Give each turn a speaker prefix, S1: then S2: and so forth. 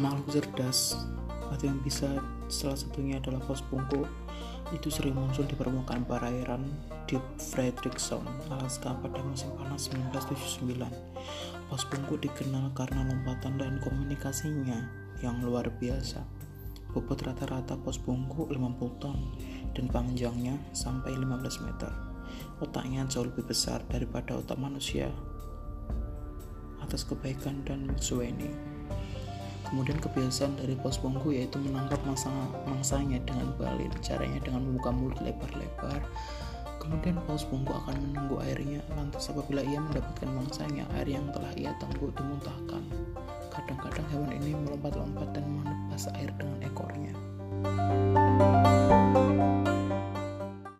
S1: makhluk cerdas atau yang bisa salah satunya adalah pos bungkuk itu sering muncul di permukaan perairan di Frederickson, Alaska pada musim panas 1979. Pos bungkuk dikenal karena lompatan dan komunikasinya yang luar biasa. Bobot rata-rata pos bungkuk 50 ton dan panjangnya sampai 15 meter. Otaknya jauh lebih besar daripada otak manusia. Atas kebaikan dan ini. Kemudian kebiasaan dari pos bongku yaitu menangkap mangsa, mangsanya dengan balik, caranya dengan membuka mulut lebar-lebar. Kemudian paus bongku akan menunggu airnya, lantas apabila ia mendapatkan mangsanya, air yang telah ia tunggu dimuntahkan. Kadang-kadang hewan ini melompat-lompat dan menepas air dengan